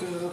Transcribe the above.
Go